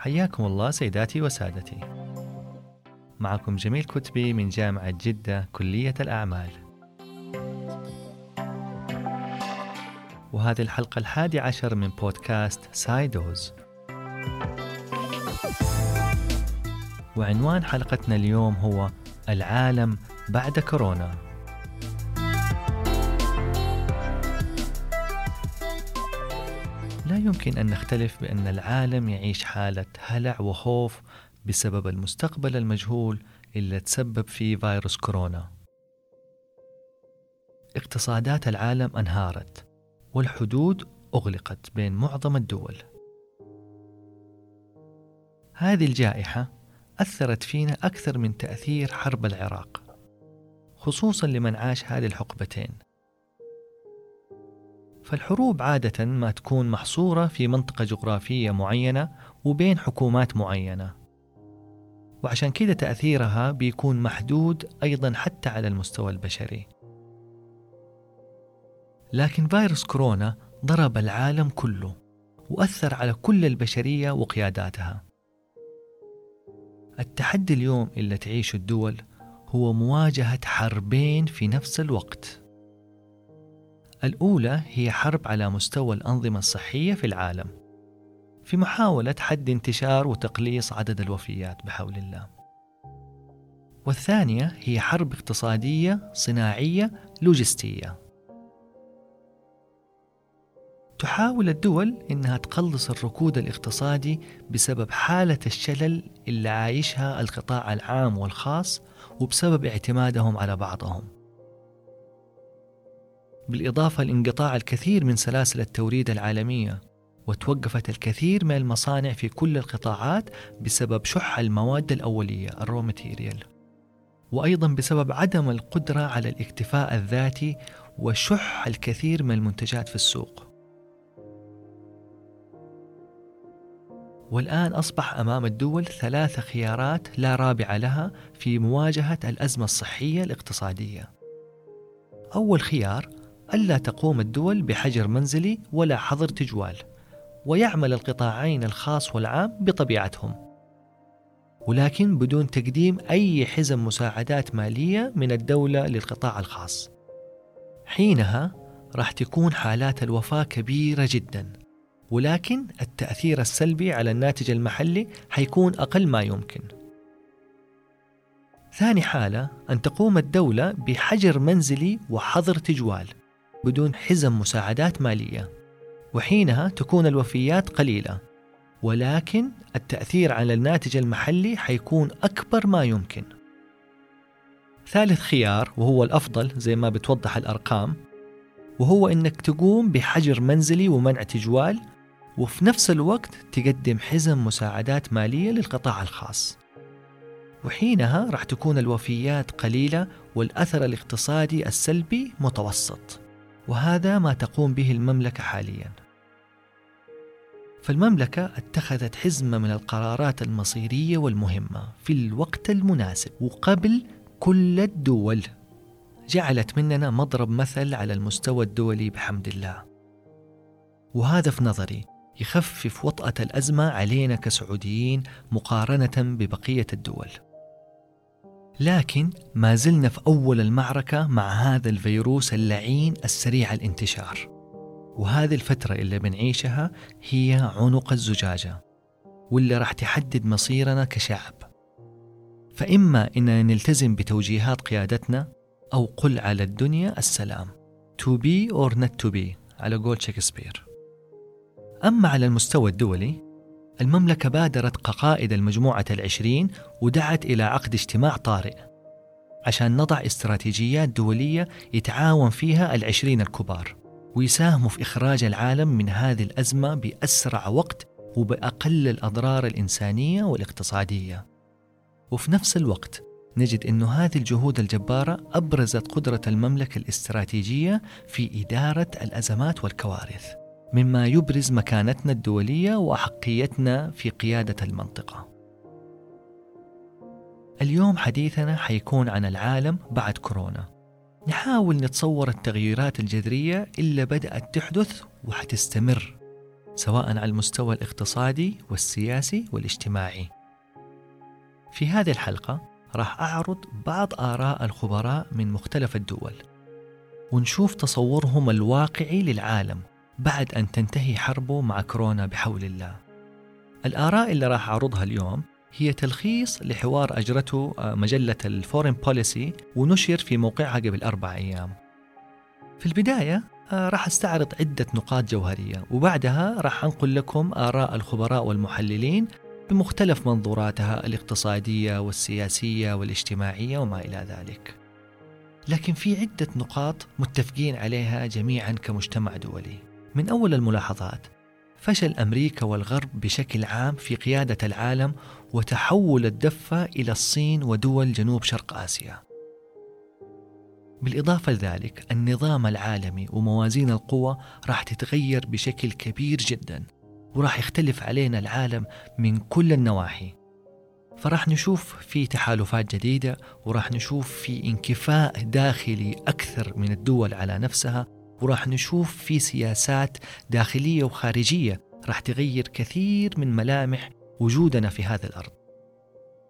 حياكم الله سيداتي وسادتي. معكم جميل كتبي من جامعة جدة كلية الأعمال. وهذه الحلقة الحادي عشر من بودكاست سايدوز. وعنوان حلقتنا اليوم هو العالم بعد كورونا. يمكن أن نختلف بأن العالم يعيش حالة هلع وخوف بسبب المستقبل المجهول اللي تسبب فيه فيروس كورونا. اقتصادات العالم انهارت والحدود أغلقت بين معظم الدول. هذه الجائحة أثرت فينا أكثر من تأثير حرب العراق خصوصا لمن عاش هذه الحقبتين فالحروب عادة ما تكون محصورة في منطقة جغرافية معينة وبين حكومات معينة. وعشان كده تأثيرها بيكون محدود أيضا حتى على المستوى البشري. لكن فيروس كورونا ضرب العالم كله وأثر على كل البشرية وقياداتها. التحدي اليوم اللي تعيشه الدول هو مواجهة حربين في نفس الوقت. الأولى هي حرب على مستوى الأنظمة الصحية في العالم في محاولة حد انتشار وتقليص عدد الوفيات بحول الله. والثانية هي حرب اقتصادية صناعية لوجستية. تحاول الدول إنها تقلص الركود الاقتصادي بسبب حالة الشلل اللي عايشها القطاع العام والخاص وبسبب اعتمادهم على بعضهم. بالإضافة لانقطاع الكثير من سلاسل التوريد العالمية وتوقفت الكثير من المصانع في كل القطاعات بسبب شح المواد الأولية ال raw material وأيضا بسبب عدم القدرة على الاكتفاء الذاتي وشح الكثير من المنتجات في السوق. والآن أصبح أمام الدول ثلاث خيارات لا رابع لها في مواجهة الأزمة الصحية الاقتصادية. أول خيار ألا تقوم الدول بحجر منزلي ولا حظر تجوال ويعمل القطاعين الخاص والعام بطبيعتهم. ولكن بدون تقديم أي حزم مساعدات مالية من الدولة للقطاع الخاص. حينها راح تكون حالات الوفاة كبيرة جدا ولكن التأثير السلبي على الناتج المحلي حيكون أقل ما يمكن. ثاني حالة أن تقوم الدولة بحجر منزلي وحظر تجوال. بدون حزم مساعدات مالية وحينها تكون الوفيات قليلة ولكن التأثير على الناتج المحلي حيكون أكبر ما يمكن. ثالث خيار وهو الأفضل زي ما بتوضح الأرقام وهو إنك تقوم بحجر منزلي ومنع تجوال وفي نفس الوقت تقدم حزم مساعدات مالية للقطاع الخاص. وحينها راح تكون الوفيات قليلة والأثر الاقتصادي السلبي متوسط. وهذا ما تقوم به المملكة حاليا. فالمملكة اتخذت حزمة من القرارات المصيرية والمهمة في الوقت المناسب وقبل كل الدول. جعلت مننا مضرب مثل على المستوى الدولي بحمد الله. وهذا في نظري يخفف وطأة الأزمة علينا كسعوديين مقارنة ببقية الدول. لكن ما زلنا في أول المعركة مع هذا الفيروس اللعين السريع الانتشار. وهذه الفترة اللي بنعيشها هي عنق الزجاجة واللي راح تحدد مصيرنا كشعب. فإما إننا نلتزم بتوجيهات قيادتنا أو قل على الدنيا السلام to be or not to be على قول شكسبير. أما على المستوى الدولي المملكة بادرت كقائد المجموعة العشرين ودعت إلى عقد اجتماع طارئ عشان نضع استراتيجيات دولية يتعاون فيها العشرين الكبار ويساهموا في إخراج العالم من هذه الأزمة بأسرع وقت وبأقل الأضرار الإنسانية والاقتصادية. وفي نفس الوقت نجد أن هذه الجهود الجبارة أبرزت قدرة المملكة الاستراتيجية في إدارة الأزمات والكوارث. مما يبرز مكانتنا الدولية وأحقيتنا في قيادة المنطقة. اليوم حديثنا حيكون عن العالم بعد كورونا. نحاول نتصور التغييرات الجذرية اللي بدأت تحدث وحتستمر سواء على المستوى الاقتصادي والسياسي والاجتماعي. في هذه الحلقة راح أعرض بعض آراء الخبراء من مختلف الدول ونشوف تصورهم الواقعي للعالم بعد أن تنتهي حربه مع كورونا بحول الله. الآراء اللي راح أعرضها اليوم هي تلخيص لحوار أجرته آه، مجلة الفورين بوليسي ونشر في موقعها قبل أربع أيام. في البداية آه، راح أستعرض عدة نقاط جوهرية وبعدها راح أنقل لكم آراء الخبراء والمحللين بمختلف منظوراتها الاقتصادية والسياسية والاجتماعية وما إلى ذلك. لكن في عدة نقاط متفقين عليها جميعا كمجتمع دولي. من أول الملاحظات. فشل أمريكا والغرب بشكل عام في قيادة العالم وتحول الدفة إلى الصين ودول جنوب شرق آسيا. بالإضافة لذلك النظام العالمي وموازين القوى راح تتغير بشكل كبير جدا وراح يختلف علينا العالم من كل النواحي. فراح نشوف في تحالفات جديدة وراح نشوف في انكفاء داخلي أكثر من الدول على نفسها وراح نشوف في سياسات داخلية وخارجية راح تغير كثير من ملامح وجودنا في هذه الأرض.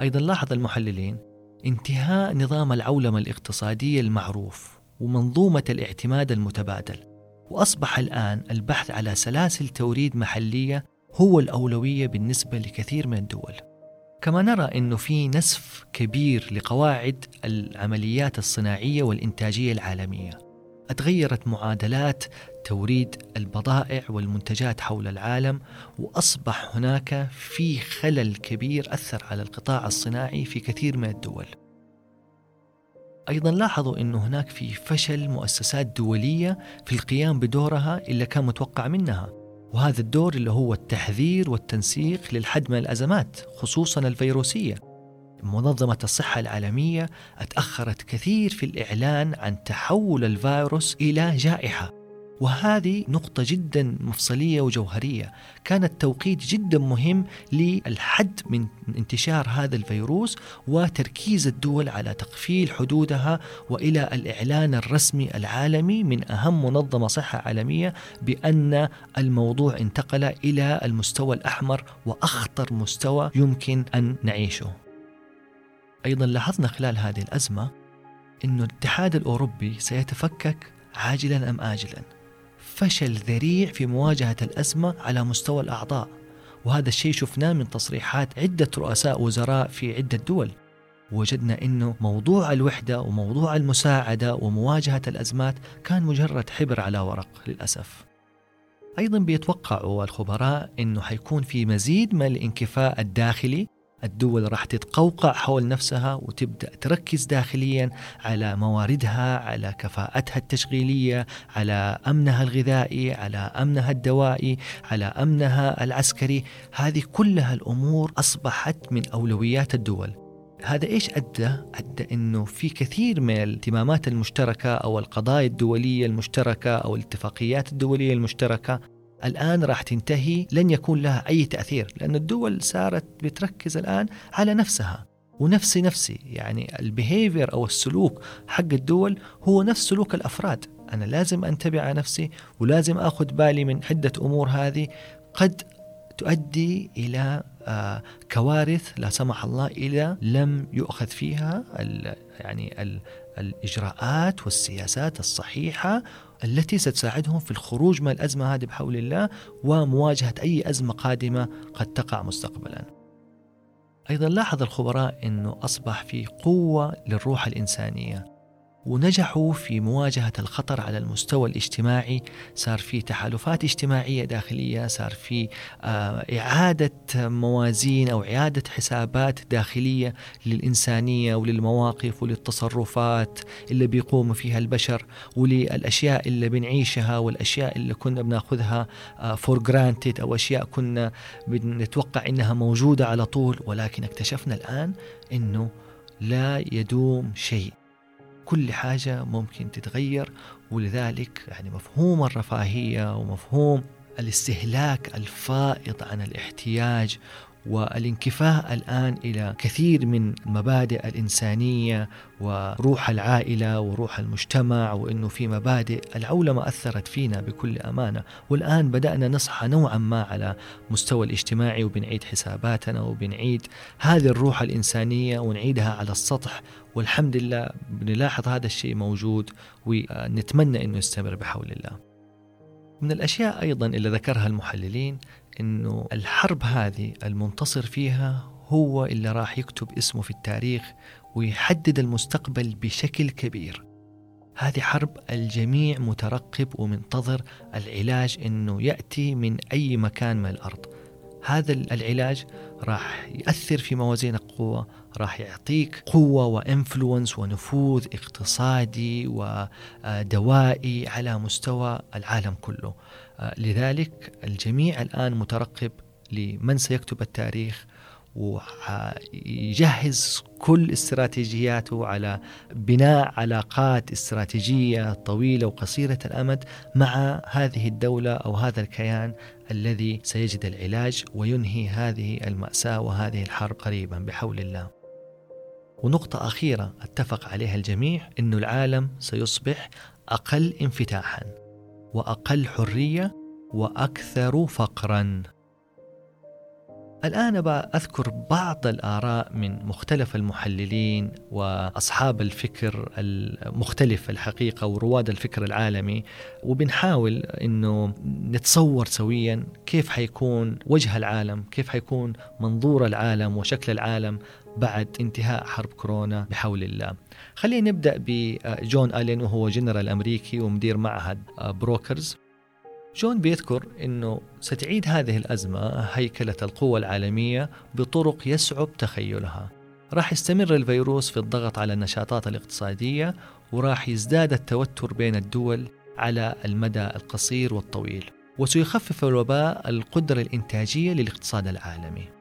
أيضا لاحظ المحللين انتهاء نظام العولمة الاقتصادية المعروف ومنظومة الاعتماد المتبادل وأصبح الآن البحث على سلاسل توريد محلية هو الأولوية بالنسبة لكثير من الدول. كما نرى أنه في نسف كبير لقواعد العمليات الصناعية والإنتاجية العالمية. أتغيرت معادلات توريد البضائع والمنتجات حول العالم وأصبح هناك في خلل كبير أثر على القطاع الصناعي في كثير من الدول. أيضا لاحظوا انه هناك في فشل مؤسسات دولية في القيام بدورها اللي كان متوقع منها. وهذا الدور اللي هو التحذير والتنسيق للحد من الأزمات خصوصا الفيروسية منظمة الصحة العالمية أتأخرت كثير في الإعلان عن تحول الفيروس إلى جائحة. وهذه نقطة جدا مفصلية وجوهرية. كان التوقيت جدا مهم للحد من انتشار هذا الفيروس وتركيز الدول على تقفيل حدودها وإلى الإعلان الرسمي العالمي من أهم منظمة صحة عالمية بأن الموضوع انتقل إلى المستوى الأحمر وأخطر مستوى يمكن أن نعيشه. أيضا لاحظنا خلال هذه الأزمة أن الاتحاد الأوروبي سيتفكك عاجلا أم آجلا. فشل ذريع في مواجهة الأزمة على مستوى الأعضاء وهذا الشيء شفناه من تصريحات عدة رؤساء وزراء في عدة دول. وجدنا أنه موضوع الوحدة وموضوع المساعدة ومواجهة الأزمات كان مجرد حبر على ورق للأسف. أيضا بيتوقعوا الخبراء أنه حيكون في مزيد من الانكفاء الداخلي الدول راح تتقوقع حول نفسها وتبدأ تركز داخليا على مواردها، على كفاءتها التشغيلية، على أمنها الغذائي، على أمنها الدوائي، على أمنها العسكري، هذه كلها الأمور أصبحت من أولويات الدول. هذا إيش أدى؟ أدى إنه في كثير من الاهتمامات المشتركة أو القضايا الدولية المشتركة أو الاتفاقيات الدولية المشتركة الآن راح تنتهي لن يكون لها أي تأثير لأن الدول صارت بتركز الآن على نفسها ونفسي نفسي. يعني البيهيفير أو السلوك حق الدول هو نفس سلوك الأفراد. أنا لازم أنتبه على نفسي ولازم أخذ بالي من عدة أمور هذه. قد تؤدي إلى آه، كوارث لا سمح الله إذا لم يؤخذ فيها يعني الإجراءات والسياسات الصحيحة التي ستساعدهم في الخروج من الأزمة هذه بحول الله ومواجهة أي أزمة قادمة قد تقع مستقبلا. أيضا لاحظ الخبراء أنه أصبح في قوة للروح الإنسانية. ونجحوا في مواجهة الخطر على المستوى الاجتماعي. صار في تحالفات اجتماعية داخلية صار في آه، إعادة موازين أو إعادة حسابات داخلية للإنسانية وللمواقف وللتصرفات اللي بيقوم فيها البشر وللأشياء اللي بنعيشها والأشياء اللي كنا بناخذها for آه، granted أو أشياء كنا بنتوقع إنها موجودة على طول. ولكن اكتشفنا الآن إنه لا يدوم شيء. كل حاجة ممكن تتغير ولذلك يعني مفهوم الرفاهية ومفهوم الاستهلاك الفائض عن الاحتياج والانكفاء الآن إلى كثير من المبادئ الإنسانية وروح العائلة وروح المجتمع وإنه في مبادئ العولمه أثرت فينا بكل أمانة والآن بدأنا نصحى نوعا ما على مستوى الاجتماعي وبنعيد حساباتنا وبنعيد هذه الروح الإنسانية ونعيدها على السطح والحمد لله بنلاحظ هذا الشيء موجود ونتمنى إنه يستمر بحول الله. من الأشياء أيضا اللي ذكرها المحللين إنه الحرب هذه المنتصر فيها هو اللي راح يكتب اسمه في التاريخ ويحدد المستقبل بشكل كبير. هذه حرب الجميع مترقب ومنتظر العلاج إنه يأتي من أي مكان من الأرض. هذا العلاج راح يأثر في موازين القوة راح يعطيك قوة وإنفلونس ونفوذ اقتصادي ودوائي على مستوى العالم كله لذلك الجميع الآن مترقب لمن سيكتب التاريخ ويجهز كل استراتيجياته على بناء علاقات استراتيجية طويلة وقصيرة الأمد مع هذه الدولة أو هذا الكيان الذي سيجد العلاج وينهي هذه المأساة وهذه الحرب قريبا بحول الله. ونقطة أخيرة أتفق عليها الجميع إنه العالم سيصبح أقل انفتاحا وأقل حرية وأكثر فقرا. الآن أذكر بعض الآراء من مختلف المحللين وأصحاب الفكر المختلف الحقيقة ورواد الفكر العالمي وبنحاول أنه نتصور سويا كيف حيكون وجه العالم كيف حيكون منظور العالم وشكل العالم بعد انتهاء حرب كورونا بحول الله. خلينا نبدأ بجون ألين وهو جنرال أمريكي ومدير معهد بروكينجز. جون بيذكر أنه ستعيد هذه الأزمة هيكلة القوة العالمية بطرق يصعب تخيلها. راح يستمر الفيروس في الضغط على النشاطات الاقتصادية وراح يزداد التوتر بين الدول على المدى القصير والطويل. وسيخفف الوباء القدرة الإنتاجية للاقتصاد العالمي.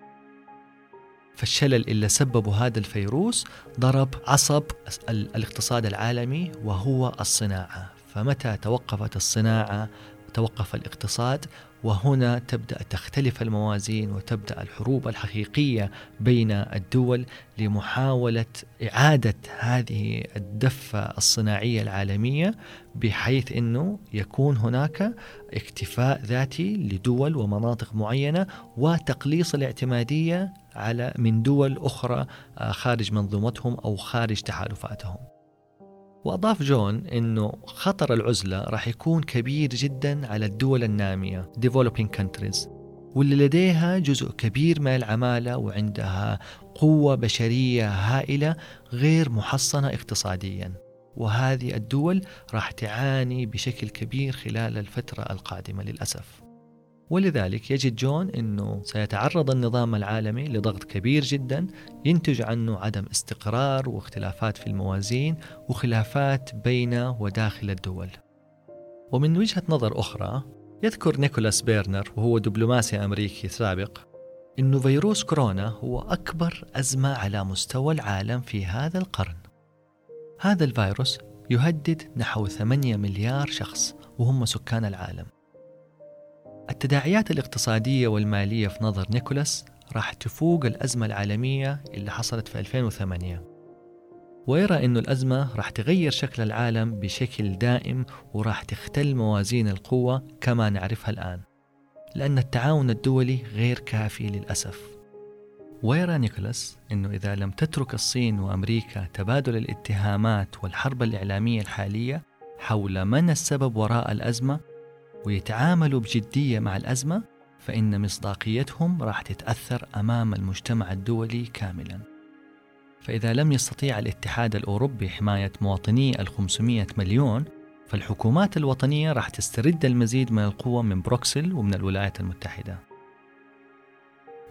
فالشلل اللي سببه هذا الفيروس ضرب عصب الاقتصاد العالمي وهو الصناعة. فمتى توقفت الصناعة؟ توقف الاقتصاد وهنا تبدأ تختلف الموازين وتبدأ الحروب الحقيقية بين الدول لمحاولة إعادة هذه الدفة الصناعية العالمية بحيث إنه يكون هناك اكتفاء ذاتي لدول ومناطق معينة وتقليص الاعتمادية على من دول أخرى آه، خارج منظومتهم أو خارج تحالفاتهم. وأضاف جون أنه خطر العزلة راح يكون كبير جدا على الدول النامية developing countries واللي لديها جزء كبير من العمالة وعندها قوة بشرية هائلة غير محصنة اقتصاديا وهذه الدول راح تعاني بشكل كبير خلال الفترة القادمة للأسف ولذلك يجد جون أنه سيتعرض النظام العالمي لضغط كبير جدا ينتج عنه عدم استقرار واختلافات في الموازين وخلافات بين وداخل الدول. ومن وجهة نظر أخرى يذكر نيكولاس بيرنز وهو دبلوماسي أمريكي سابق أنه فيروس كورونا هو أكبر أزمة على مستوى العالم في هذا القرن. هذا الفيروس يهدد نحو 8 مليار شخص وهم سكان العالم. التداعيات الاقتصادية والمالية في نظر نيكولاس راح تفوق الأزمة العالمية اللي حصلت في 2008 ويرى أن الأزمة راح تغير شكل العالم بشكل دائم وراح تختل موازين القوة كما نعرفها الآن لأن التعاون الدولي غير كافي للأسف. ويرى نيكولاس أنه إذا لم تترك الصين وأمريكا تبادل الاتهامات والحرب الإعلامية الحالية حول من السبب وراء الأزمة ويتعاملوا بجدية مع الأزمة فإن مصداقيتهم راح تتأثر أمام المجتمع الدولي كاملا. فإذا لم يستطيع الاتحاد الأوروبي حماية مواطني ال 500 مليون فالحكومات الوطنية راح تسترد المزيد من القوة من بروكسل ومن الولايات المتحدة.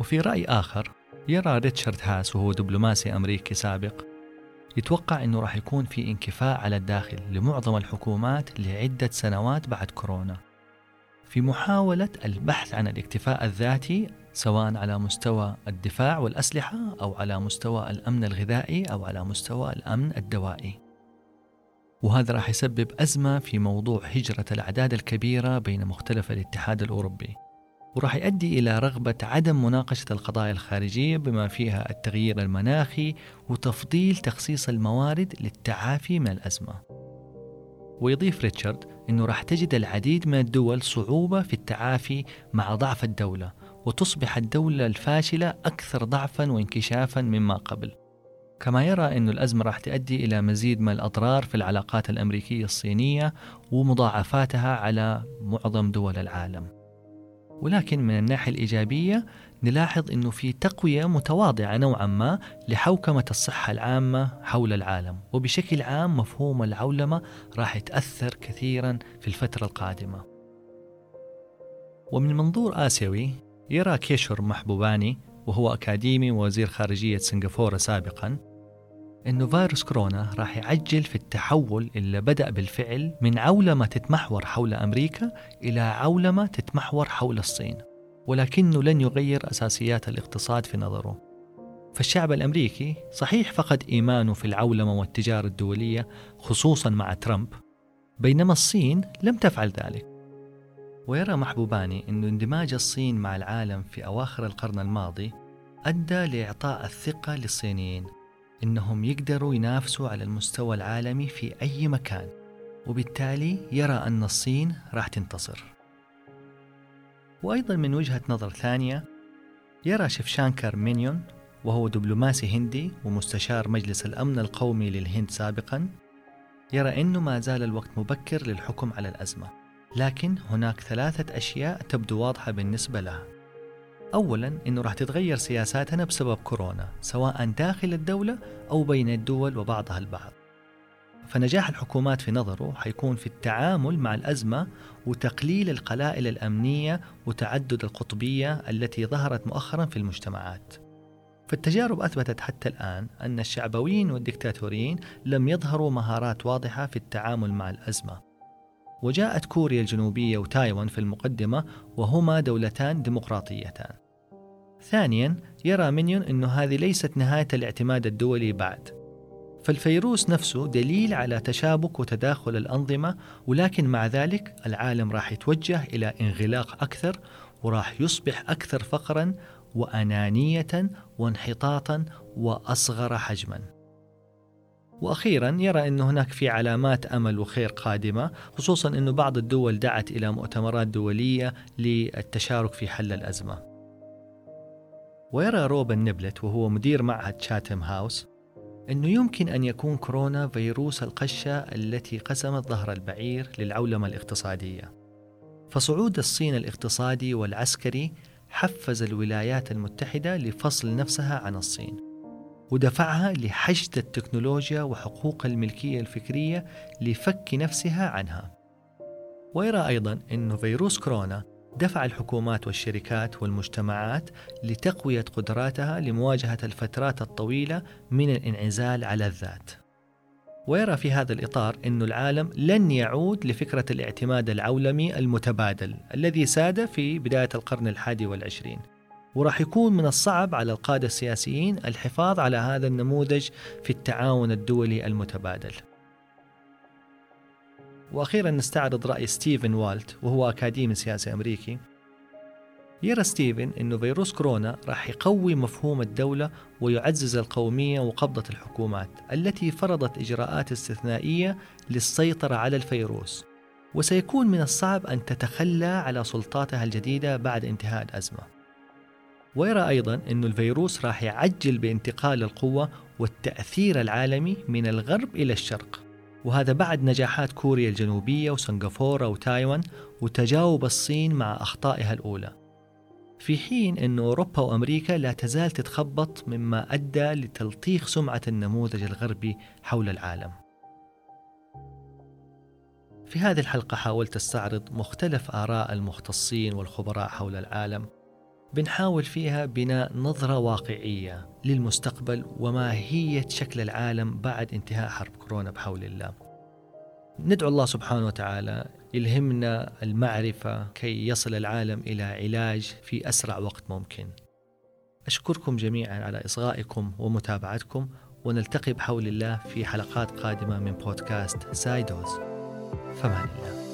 وفي رأي آخر يرى ريتشارد هاس وهو دبلوماسي أمريكي سابق يتوقع أنه راح يكون في انكفاء على الداخل لمعظم الحكومات لعدة سنوات بعد كورونا. في محاولة البحث عن الاكتفاء الذاتي سواء على مستوى الدفاع والأسلحة أو على مستوى الأمن الغذائي أو على مستوى الأمن الدوائي. وهذا راح يسبب أزمة في موضوع هجرة الأعداد الكبيرة بين مختلف الاتحاد الأوروبي. وراح يؤدي إلى رغبة عدم مناقشة القضايا الخارجية بما فيها التغيير المناخي وتفضيل تخصيص الموارد للتعافي من الأزمة ويضيف ريتشارد أنه راح تجد العديد من الدول صعوبة في التعافي مع ضعف الدولة وتصبح الدولة الفاشلة أكثر ضعفا وانكشافا مما قبل. كما يرى أن الأزمة راح تؤدي إلى مزيد من الأضرار في العلاقات الأمريكية الصينية ومضاعفاتها على معظم دول العالم. ولكن من الناحية الإيجابية نلاحظ أنه في تقوية متواضعة نوعا ما لحوكمة الصحة العامة حول العالم وبشكل عام مفهوم العولمة راح يتأثر كثيرا في الفترة القادمة. ومن منظور آسيوي يرى كيشور محبوباني وهو أكاديمي ووزير خارجية سنغافورة سابقا أنه فيروس كورونا راح يعجل في التحول اللي بدأ بالفعل من عولمة تتمحور حول أمريكا إلى عولمة تتمحور حول الصين ولكنه لن يغير أساسيات الاقتصاد في نظره. فالشعب الأمريكي صحيح فقد إيمانه في العولمة والتجارة الدولية خصوصا مع ترامب بينما الصين لم تفعل ذلك. ويرى محبوباني أن اندماج الصين مع العالم في أواخر القرن الماضي أدى لإعطاء الثقة للصينيين. إنهم يقدروا ينافسوا على المستوى العالمي في أي مكان وبالتالي يرى أن الصين راح تنتصر. وأيضا من وجهة نظر ثانية يرى شفشانكر مينيون وهو دبلوماسي هندي ومستشار مجلس الأمن القومي للهند سابقا يرى أنه ما زال الوقت مبكر للحكم على الأزمة لكن هناك ثلاثة أشياء تبدو واضحة بالنسبة لها أولا أنه راح تتغير سياساتنا بسبب كورونا سواء داخل الدولة أو بين الدول وبعضها البعض. فنجاح الحكومات في نظره حيكون في التعامل مع الأزمة وتقليل القلائل الأمنية وتعدد القطبية التي ظهرت مؤخرا في المجتمعات. فالتجارب أثبتت حتى الآن أن الشعبويين والدكتاتوريين لم يظهروا مهارات واضحة في التعامل مع الأزمة. وجاءت كوريا الجنوبية وتايوان في المقدمة وهما دولتان ديمقراطيتان. ثانيا يرى مينيون أن هذه ليست نهاية الاعتماد الدولي بعد فالفيروس نفسه دليل على تشابك وتداخل الأنظمة ولكن مع ذلك العالم راح يتوجه إلى انغلاق أكثر وراح يصبح أكثر فقرا وأنانية وانحطاطا وأصغر حجما وأخيرا يرى إن هناك في علامات أمل وخير قادمة خصوصا إنه بعض الدول دعت إلى مؤتمرات دولية للتشارك في حل الأزمة. ويرى روبن نبلت وهو مدير معهد شاتم هاوس أنه يمكن أن يكون كورونا فيروس القشة التي قسمت ظهر البعير للعولمة الاقتصادية. فصعود الصين الاقتصادي والعسكري حفز الولايات المتحدة لفصل نفسها عن الصين ودفعها لحشد التكنولوجيا وحقوق الملكية الفكرية لفك نفسها عنها. ويرى أيضا أن فيروس كورونا دفع الحكومات والشركات والمجتمعات لتقوية قدراتها لمواجهة الفترات الطويلة من الانعزال على الذات. ويرى في هذا الإطار أن العالم لن يعود لفكرة الاعتماد العولمي المتبادل الذي ساد في بداية القرن الحادي والعشرين. وراح يكون من الصعب على القادة السياسيين الحفاظ على هذا النموذج في التعاون الدولي المتبادل. وأخيرا نستعرض رأي ستيفن والت وهو أكاديمي سياسي أمريكي. يرى ستيفن أن فيروس كورونا راح يقوي مفهوم الدولة ويعزز القومية وقبضة الحكومات التي فرضت إجراءات استثنائية للسيطرة على الفيروس. وسيكون من الصعب أن تتخلى على سلطاتها الجديدة بعد انتهاء الأزمة. ويرى أيضا أن الفيروس راح يعجل بانتقال القوة والتأثير العالمي من الغرب إلى الشرق. وهذا بعد نجاحات كوريا الجنوبية وسنغافورة وتايوان وتجاوب الصين مع أخطائها الأولى. في حين أن أوروبا وأمريكا لا تزال تتخبط مما أدى لتلطيخ سمعة النموذج الغربي حول العالم. في هذه الحلقة حاولت أستعرض مختلف آراء المختصين والخبراء حول العالم بنحاول فيها بناء نظرة واقعية للمستقبل وماهية شكل العالم بعد انتهاء حرب كورونا بحول الله. ندعو الله سبحانه وتعالى يلهمنا المعرفة كي يصل العالم إلى علاج في أسرع وقت ممكن. أشكركم جميعا على إصغائكم ومتابعتكم ونلتقي بحول الله في حلقات قادمة من بودكاست سايدوز. فمان الله.